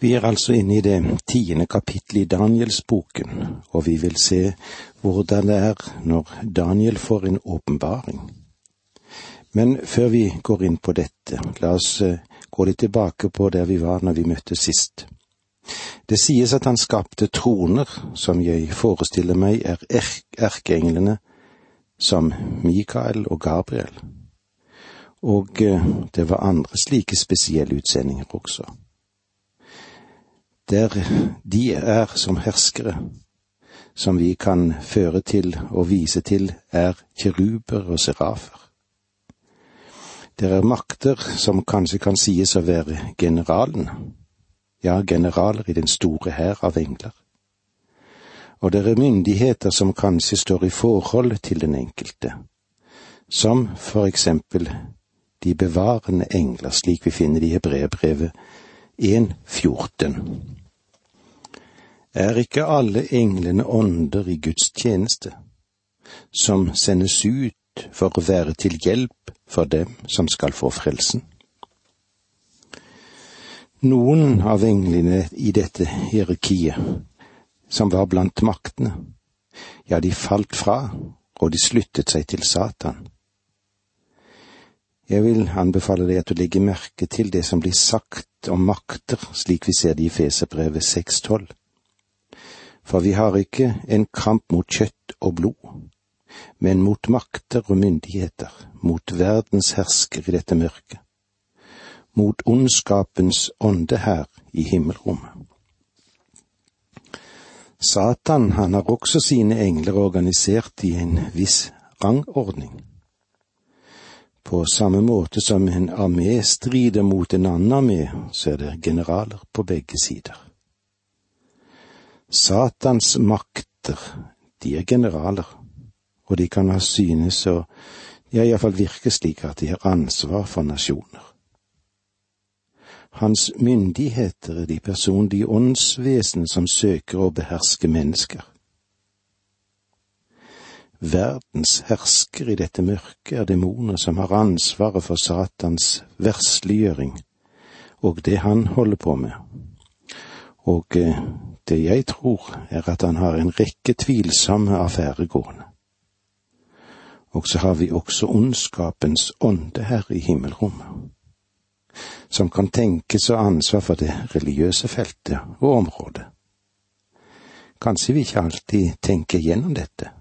Vi er altså inne i det tiende kapittelet i Danielsboken, og vi vil se hvordan det er når Daniel får en åpenbaring. Men før vi går inn på dette, la oss eh, gå litt tilbake på der vi var når vi møttes sist. Det sies at han skapte troner, som jeg forestiller meg er erkeenglene som Mikael og Gabriel. Og eh, det var andre slike spesielle utsendinger også. Der de er som herskere, som vi kan føre til og vise til, er kiruber og serafer. Det er makter som kanskje kan sies å være generalen, ja, generaler i den store hær av engler. Og det er myndigheter som kanskje står i forhold til den enkelte, som for eksempel de bevarende engler, slik vi finner det i Hebreerbrevet 1.14. Er ikke alle englene ånder i Guds tjeneste, som sendes ut for å være til hjelp for dem som skal få frelsen? Noen av englene i dette hierarkiet, som var blant maktene, ja, de falt fra, og de sluttet seg til Satan. Jeg vil anbefale deg at du legger merke til det som blir sagt om makter, slik vi ser det i Feserbrevet 6.12. For vi har ikke en kamp mot kjøtt og blod, men mot makter og myndigheter, mot verdens hersker i dette mørket mot ondskapens ånde her i himmelrommet. Satan, han har også sine engler organisert i en viss rangordning. På samme måte som en armé strider mot en annen armé, så er det generaler på begge sider. Satans makter, de er generaler, og de kan ha synes og ja, iallfall virke slik at de har ansvar for nasjoner. Hans myndigheter er de personlige åndsvesen som søker å beherske mennesker. Verdens hersker i dette mørket er demoner som har ansvaret for Satans versliggjøring og det han holder på med. Og eh, det jeg tror er at han har en rekke tvilsomme affærer gående. Og så har vi også ondskapens ånde her i himmelrommet som kan tenkes å ha ansvar for det religiøse feltet og området. Kanskje vi ikke alltid tenker gjennom dette.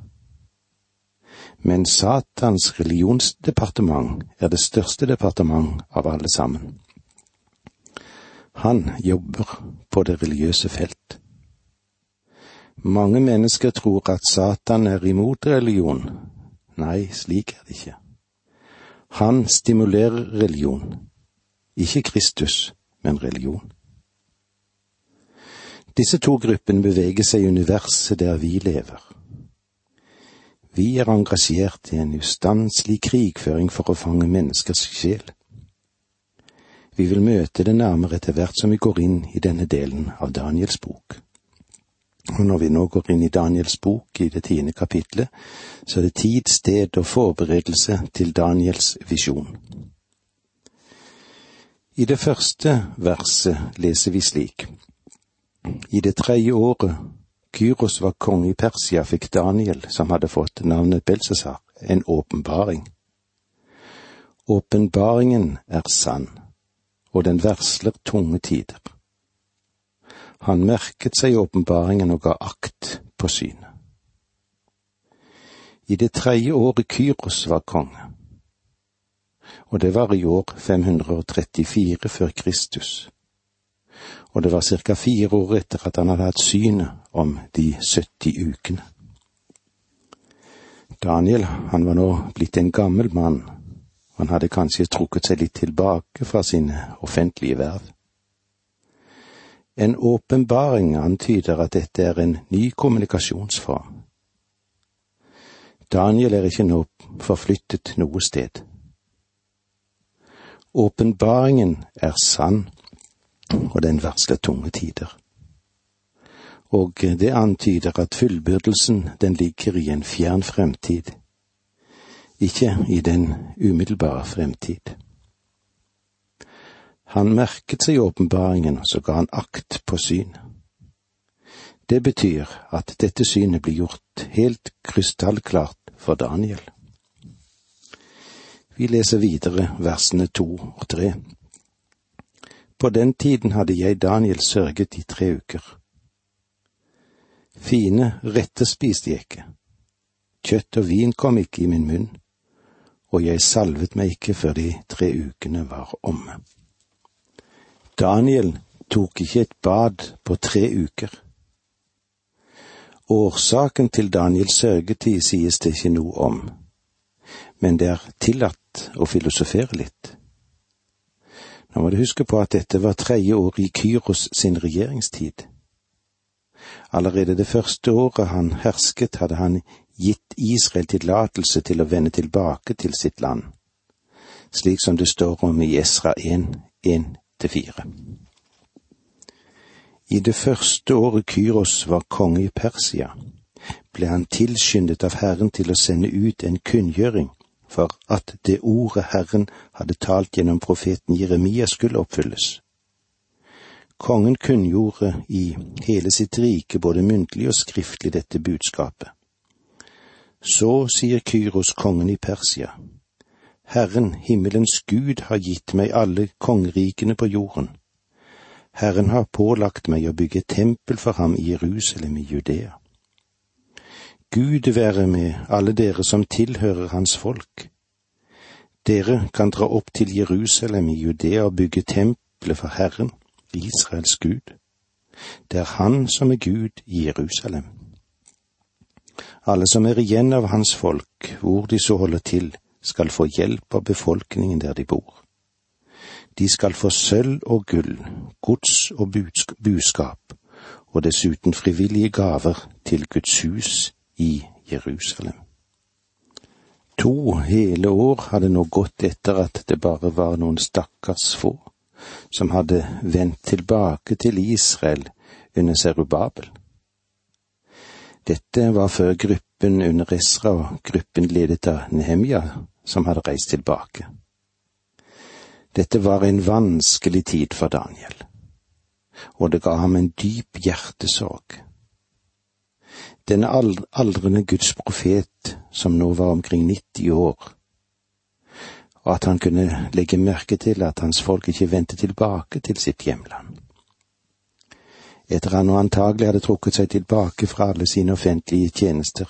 Men Satans religionsdepartement er det største departement av alle sammen. Han jobber på det religiøse felt. Mange mennesker tror at Satan er imot religion. Nei, slik er det ikke. Han stimulerer religion ikke Kristus, men religion. Disse to gruppene beveger seg i universet der vi lever. Vi er engasjert i en ustanselig krigføring for å fange menneskers sjel. Vi vil møte det nærmere etter hvert som vi går inn i denne delen av Daniels bok. Og når vi nå går inn i Daniels bok i det tiende kapitlet, så er det tid, sted og forberedelse til Daniels visjon. I det første verset leser vi slik. I det tredje året Kyros var konge i Persia, fikk Daniel, som hadde fått navnet Belsesar, en åpenbaring. Åpenbaringen er sann, og den versler tunge tider. Han merket seg åpenbaringen og ga akt på synet. I det tredje året Kyros var konge, og det var i år 534 før Kristus. Og det var ca. fire år etter at han hadde hatt synet om de 70 ukene. Daniel, han var nå blitt en gammel mann, han hadde kanskje trukket seg litt tilbake fra sine offentlige verv. En åpenbaring antyder at dette er en ny kommunikasjonsform. Daniel er ikke nå forflyttet noe sted. Åpenbaringen er sann, og den varsler tunge tider. Og det antyder at fullbyrdelsen den ligger i en fjern fremtid, ikke i den umiddelbare fremtid. Han merket seg åpenbaringen, og så ga han akt på synet. Det betyr at dette synet blir gjort helt krystallklart for Daniel. Vi leser videre versene to og tre. På den tiden hadde jeg, Daniel, sørget i tre uker. Fine retter spiste jeg ikke. Kjøtt og vin kom ikke i min munn, og jeg salvet meg ikke før de tre ukene var omme. Daniel tok ikke et bad på tre uker. Årsaken til Daniels sørgetid sies det ikke noe om, men det er tillatt å filosofere litt. Nå må du huske på at dette var tredje år i Kyros sin regjeringstid. Allerede det første året han hersket, hadde han gitt Israel tillatelse til å vende tilbake til sitt land, slik som det står om i Esra 1, 1-4. I det første året Kyros var konge i Persia, ble han tilskyndet av Herren til å sende ut en kunngjøring for at det ordet Herren hadde talt gjennom profeten Jeremia skulle oppfylles. Kongen kunngjorde i hele sitt rike både muntlig og skriftlig dette budskapet. Så sier Kyros kongen i Persia, Herren, himmelens Gud, har gitt meg alle kongerikene på jorden. Herren har pålagt meg å bygge tempel for ham i Jerusalem i Judea. Gud være med alle dere som tilhører hans folk. Dere kan dra opp til Jerusalem i Judea og bygge tempelet for Herren, Israels Gud. Det er Han som er Gud i Jerusalem. Alle som er igjen av hans folk, hvor de så holder til, skal få hjelp av befolkningen der de bor. De skal få sølv og gull, gods og buskap, og dessuten frivillige gaver til Guds hus i Jerusalem. To hele år hadde nå gått etter at det bare var noen stakkars få som hadde vendt tilbake til Israel under Serubabel. Dette var før gruppen under Esra og gruppen ledet av Nehemja som hadde reist tilbake. Dette var en vanskelig tid for Daniel, og det ga ham en dyp hjertesorg. Denne aldrende Guds profet, som nå var omkring 90 år, og at han kunne legge merke til at hans folk ikke vendte tilbake til sitt hjemland. Etter han nå antagelig hadde trukket seg tilbake fra alle sine offentlige tjenester,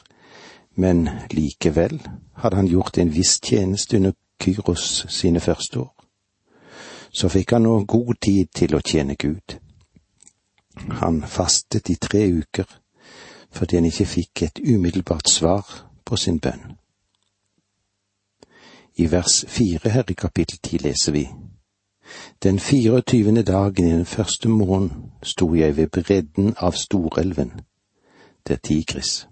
men likevel hadde han gjort en viss tjeneste under Kyros sine første år. Så fikk han nå god tid til å tjene Gud. Han fastet i tre uker fordi han ikke fikk et umiddelbart svar på sin bønn. I vers fire her i kapittel ti leser vi Den 24. dagen i den første måneden sto jeg ved bredden av Storelven, det Tigris.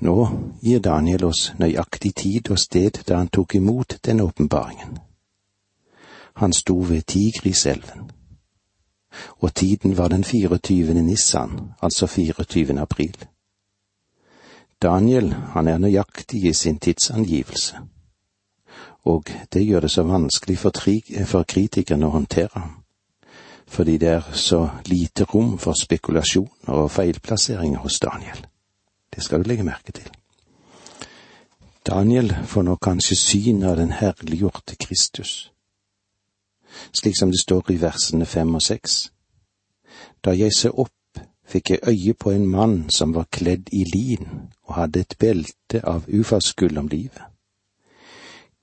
Nå gir Daniel oss nøyaktig tid og sted da han tok imot denne åpenbaringen. Han sto ved Tigriselven, og tiden var den 24. Nissan, altså 24. april. Daniel, han er nøyaktig i sin tidsangivelse, og det gjør det så vanskelig for, for kritikerne å håndtere fordi det er så lite rom for spekulasjoner og feilplasseringer hos Daniel. Det skal du legge merke til. Daniel får nå kanskje syn av den herliggjorte Kristus, slik som det står i versene fem og seks. Da jeg ser opp, fikk jeg øye på en mann som var kledd i lin og hadde et belte av ufartsgull om livet.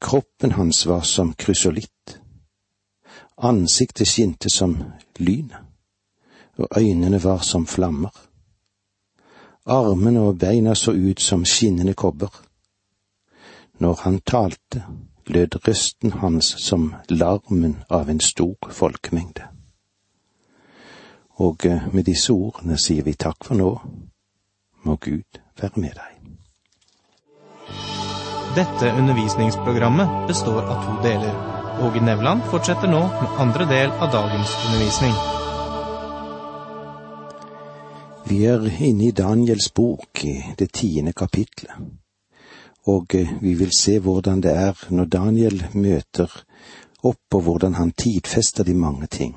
Kroppen hans var som krysolitt. Ansiktet skinte som lyn, og øynene var som flammer. Armene og beina så ut som skinnende kobber. Når han talte, lød røsten hans som larmen av en stor folkemengde. Og eh, med disse ordene sier vi takk for nå. Må Gud være med deg. Dette undervisningsprogrammet består av to deler. Åge Nevland fortsetter nå med andre del av dagens undervisning. Vi er inne i Daniels bok, i det tiende kapitlet. Og eh, vi vil se hvordan det er når Daniel møter opp på hvordan han tidfester de mange ting.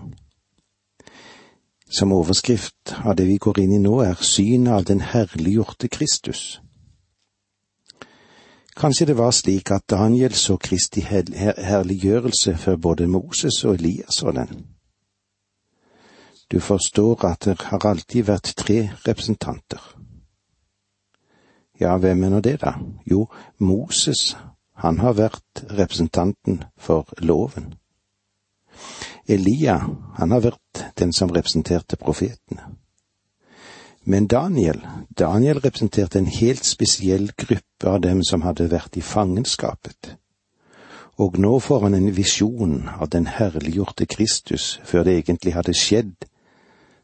Som overskrift av det vi går inn i nå, er synet av den herliggjorte Kristus. Kanskje det var slik at Daniel så Kristi herliggjørelse for både Moses og Elias så den. Du forstår at det har alltid vært tre representanter. Ja, hvem er nå det, da? Jo, Moses, han har vært representanten for loven. Elia, han har vært den som representerte profetene. Men Daniel, Daniel representerte en helt spesiell gruppe av dem som hadde vært i fangenskapet. Og nå får han en visjon av den herliggjorte Kristus før det egentlig hadde skjedd,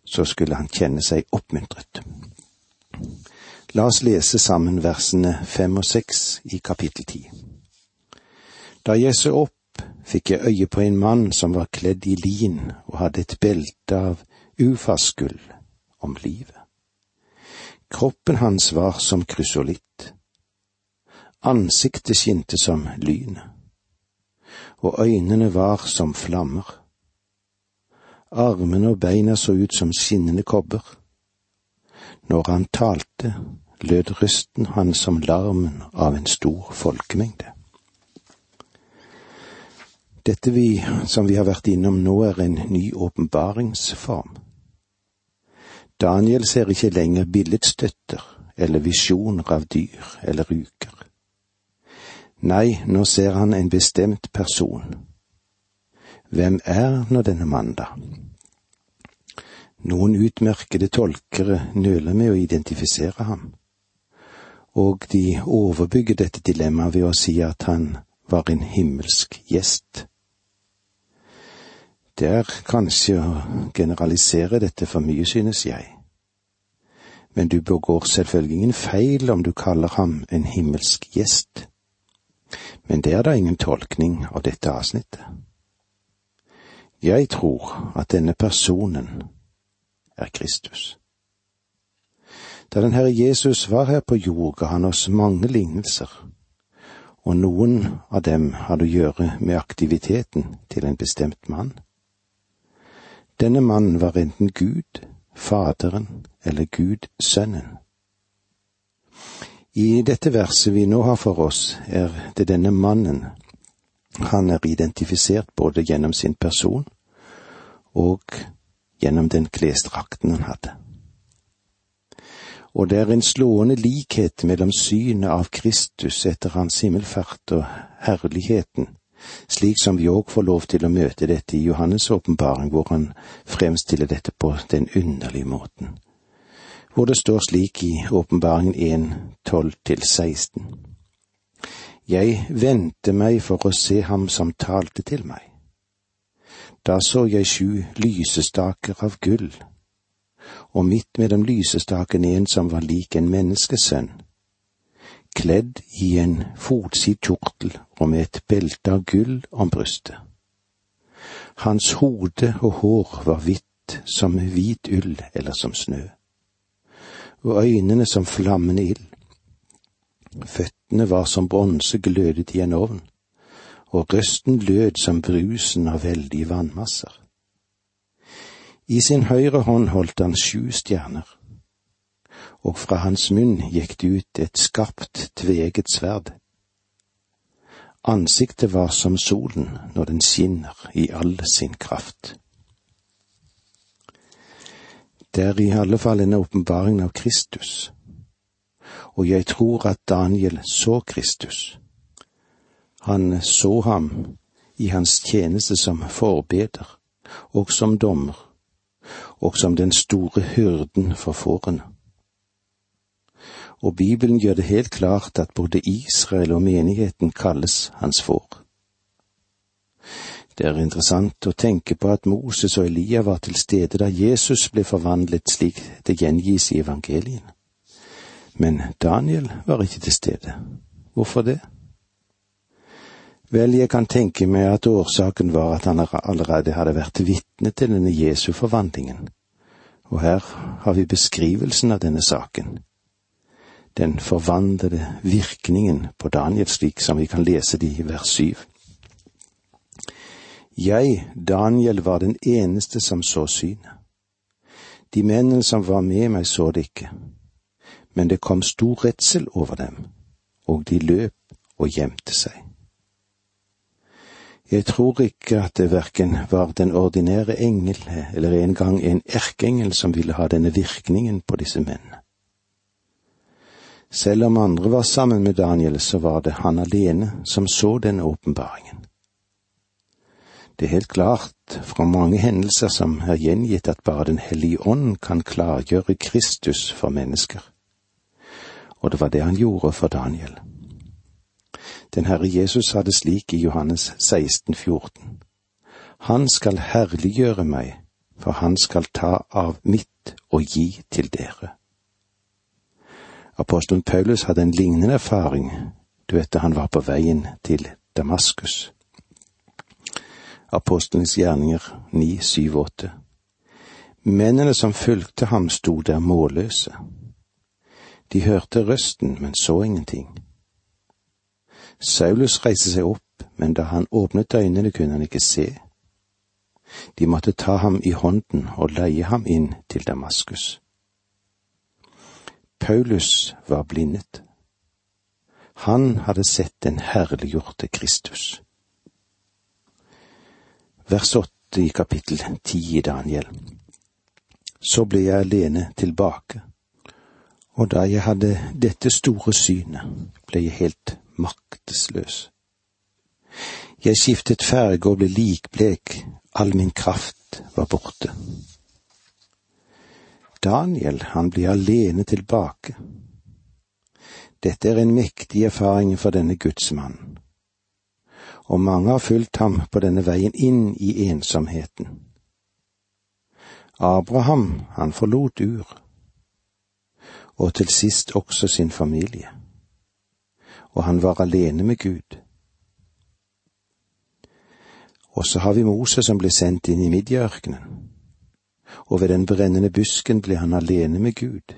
så skulle han kjenne seg oppmuntret. La oss lese sammen versene fem og seks i kapittel ti. Da jeg så opp, fikk jeg øye på en mann som var kledd i lin og hadde et belte av ufasgull om livet. Kroppen hans var som krysolitt. Ansiktet skinte som lyn, og øynene var som flammer. Armene og beina så ut som skinnende kobber. Når han talte, lød røsten hans som larmen av en stor folkemengde. Dette vi, som vi har vært innom nå, er en ny åpenbaringsform. Daniel ser ikke lenger billedstøtter eller visjoner av dyr eller uker. Nei, nå ser han en bestemt person. Hvem er nå denne mannen, da? Noen utmerkede tolkere nøler med å identifisere ham, og de overbygger dette dilemmaet ved å si at han var en himmelsk gjest. Det er kanskje å generalisere dette for mye, synes jeg. Men du begår selvfølgelig ingen feil om du kaller ham en himmelsk gjest. Men det er da ingen tolkning av dette avsnittet. Jeg tror at denne personen er Kristus. Da den Herre Jesus var her på jord, ga han oss mange lignelser, og noen av dem hadde å gjøre med aktiviteten til en bestemt mann. Denne mannen var enten Gud, Faderen eller Gud Sønnen. I dette verset vi nå har for oss, er det denne mannen. Han er identifisert både gjennom sin person og gjennom den klesdrakten han hadde. Og det er en slående likhet mellom synet av Kristus etter hans himmelfart og herligheten slik som vi òg får lov til å møte dette i Johannes' åpenbaring, hvor han fremstiller dette på den underlige måten. Hvor det står slik i åpenbaringen 1, 12-16. Jeg vendte meg for å se ham som talte til meg. Da så jeg sju lysestaker av gull, og midt mellom lysestakene en som var lik en menneskesønn kledd i en fotsid kjortel og med et belte av gull om brystet. Hans hode og hår var hvitt som hvit ull eller som snø, og øynene som flammende ild. Føttene var som bronse glødet i en ovn, og røsten lød som brusen av veldige vannmasser. I sin høyre hånd holdt han sju stjerner og fra hans munn gikk det ut et skarpt, tveget sverd. Ansiktet var som solen når den skinner i all sin kraft. Det er i alle fall en åpenbaring av Kristus, og jeg tror at Daniel så Kristus. Han så ham i hans tjeneste som forbeder og som dommer, og som den store hyrden for fårene og Bibelen gjør det helt klart at både Israel og menigheten kalles hans får. Det er interessant å tenke på at Moses og Elia var til stede da Jesus ble forvandlet slik det gjengis i evangelien. Men Daniel var ikke til stede. Hvorfor det? Vel, jeg kan tenke meg at årsaken var at han allerede hadde vært vitne til denne Jesu forvandlingen, og her har vi beskrivelsen av denne saken den forvandlede virkningen på Daniel, slik som vi kan lese det i vers syv. Jeg, Daniel, var den eneste som så synet. De mennene som var med meg, så det ikke, men det kom stor redsel over dem, og de løp og gjemte seg. Jeg tror ikke at det verken var den ordinære engel eller en gang en erkeengel som ville ha denne virkningen på disse mennene. Selv om andre var sammen med Daniel, så var det han alene som så denne åpenbaringen. Det er helt klart fra mange hendelser som er gjengitt at bare Den hellige ånd kan klargjøre Kristus for mennesker. Og det var det han gjorde for Daniel. Den Herre Jesus sa det slik i Johannes 16, 14. Han skal herliggjøre meg, for han skal ta av mitt og gi til dere. Apostelen Paulus hadde en lignende erfaring, du vet da han var på veien til Damaskus. Apostelens gjerninger 9, 7, 8. Mennene som fulgte ham, sto der målløse. De hørte røsten, men så ingenting. Saulus reiste seg opp, men da han åpnet øynene, kunne han ikke se. De måtte ta ham i hånden og leie ham inn til Damaskus. Paulus var blindet. Han hadde sett den herliggjorte Kristus. Vers åtte i kapittel ti i Daniel. Så ble jeg alene tilbake, og da jeg hadde dette store synet, ble jeg helt maktesløs. Jeg skiftet farge og ble likblek, all min kraft var borte. Daniel, han blir alene tilbake. Dette er en mektig erfaring for denne gudsmannen. Og mange har fulgt ham på denne veien inn i ensomheten. Abraham, han forlot Ur, og til sist også sin familie. Og han var alene med Gud. Og så har vi Moses som ble sendt inn i Midjaørkenen og ved den brennende busken ble han alene med Gud.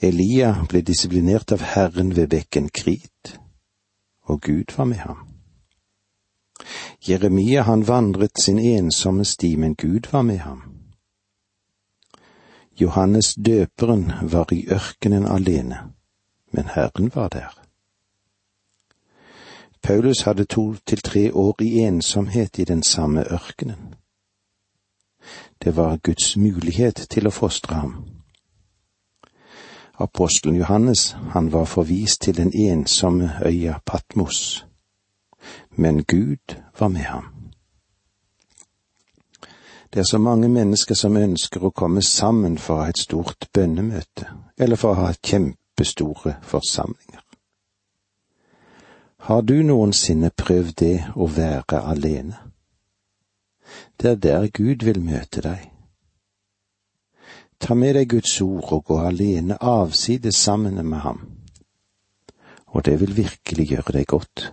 Elia ble disiplinert av Herren ved bekken Krit, og Gud var med ham. Jeremia han vandret sin ensomme sti, men Gud var med ham. Johannes døperen var i ørkenen alene, men Herren var der. Paulus hadde to til tre år i ensomhet i den samme ørkenen. Det var Guds mulighet til å fostre ham. Apostelen Johannes, han var forvist til den ensomme øya Patmos, men Gud var med ham. Det er så mange mennesker som ønsker å komme sammen for å ha et stort bønnemøte, eller for å ha kjempestore forsamlinger. Har du noensinne prøvd det å være alene? Det er der Gud vil møte deg. Ta med deg Guds ord og gå alene avsides sammen med ham, og det vil virkelig gjøre deg godt.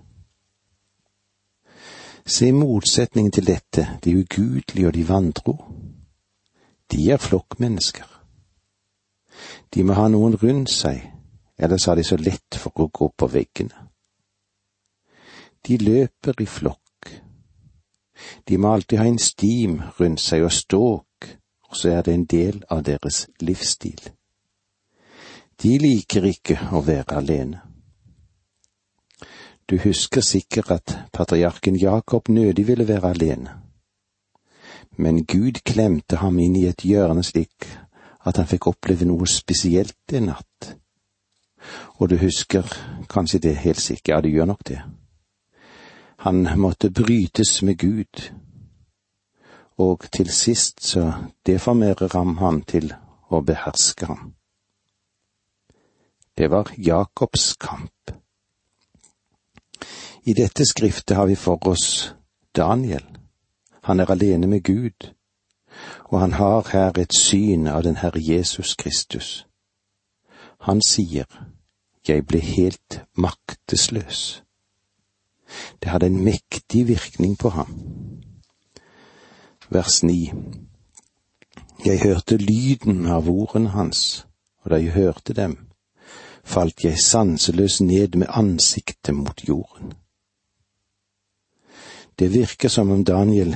Se motsetningen til dette, de ugudelige og de vantro. De er flokkmennesker. De må ha noen rundt seg, ellers har de så lett for å gå på veggene. De løper i flokk de må alltid ha en stim rundt seg og ståk, og så er det en del av deres livsstil. De liker ikke å være alene. Du husker sikkert at patriarken Jakob nødig ville være alene. Men Gud klemte ham inn i et hjørne slik at han fikk oppleve noe spesielt en natt. Og du husker kanskje det helt sikkert, ja, du gjør nok det. Han måtte brytes med Gud, og til sist så deformerer ham han til å beherske ham. Det var Jakobs kamp. I dette skriftet har vi for oss Daniel. Han er alene med Gud, og han har her et syn av den Herre Jesus Kristus. Han sier, Jeg ble helt maktesløs. Det hadde en mektig virkning på ham. Vers ni. Jeg hørte lyden av ordene hans, og da jeg hørte dem, falt jeg sanseløs ned med ansiktet mot jorden. Det virker som om Daniel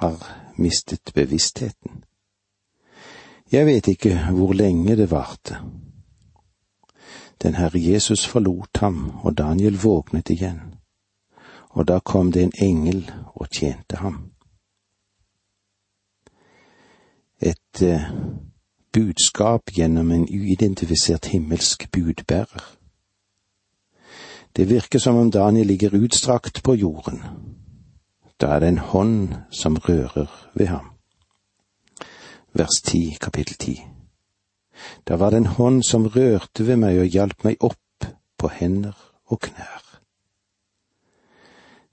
har mistet bevisstheten. Jeg vet ikke hvor lenge det varte. Den Herre Jesus forlot ham, og Daniel våknet igjen, og da kom det en engel og tjente ham. Et eh, budskap gjennom en uidentifisert himmelsk budbærer. Det virker som om Daniel ligger utstrakt på jorden. Da er det en hånd som rører ved ham. Vers 10, kapittel 10. Da var det en hånd som rørte ved meg og hjalp meg opp på hender og knær.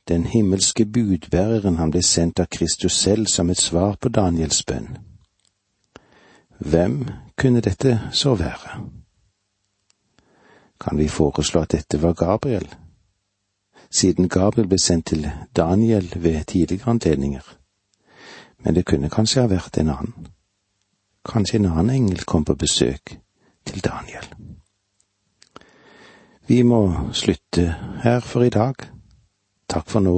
Den himmelske budbæreren han ble sendt av Kristus selv som et svar på Daniels bønn. Hvem kunne dette så være? Kan vi foreslå at dette var Gabriel? Siden Gabriel ble sendt til Daniel ved tidligere anledninger. Men det kunne kanskje ha vært en annen. Kanskje en annen engel kom på besøk til Daniel. Vi må slutte her for i dag. Takk for nå,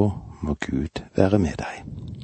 må Gud være med deg.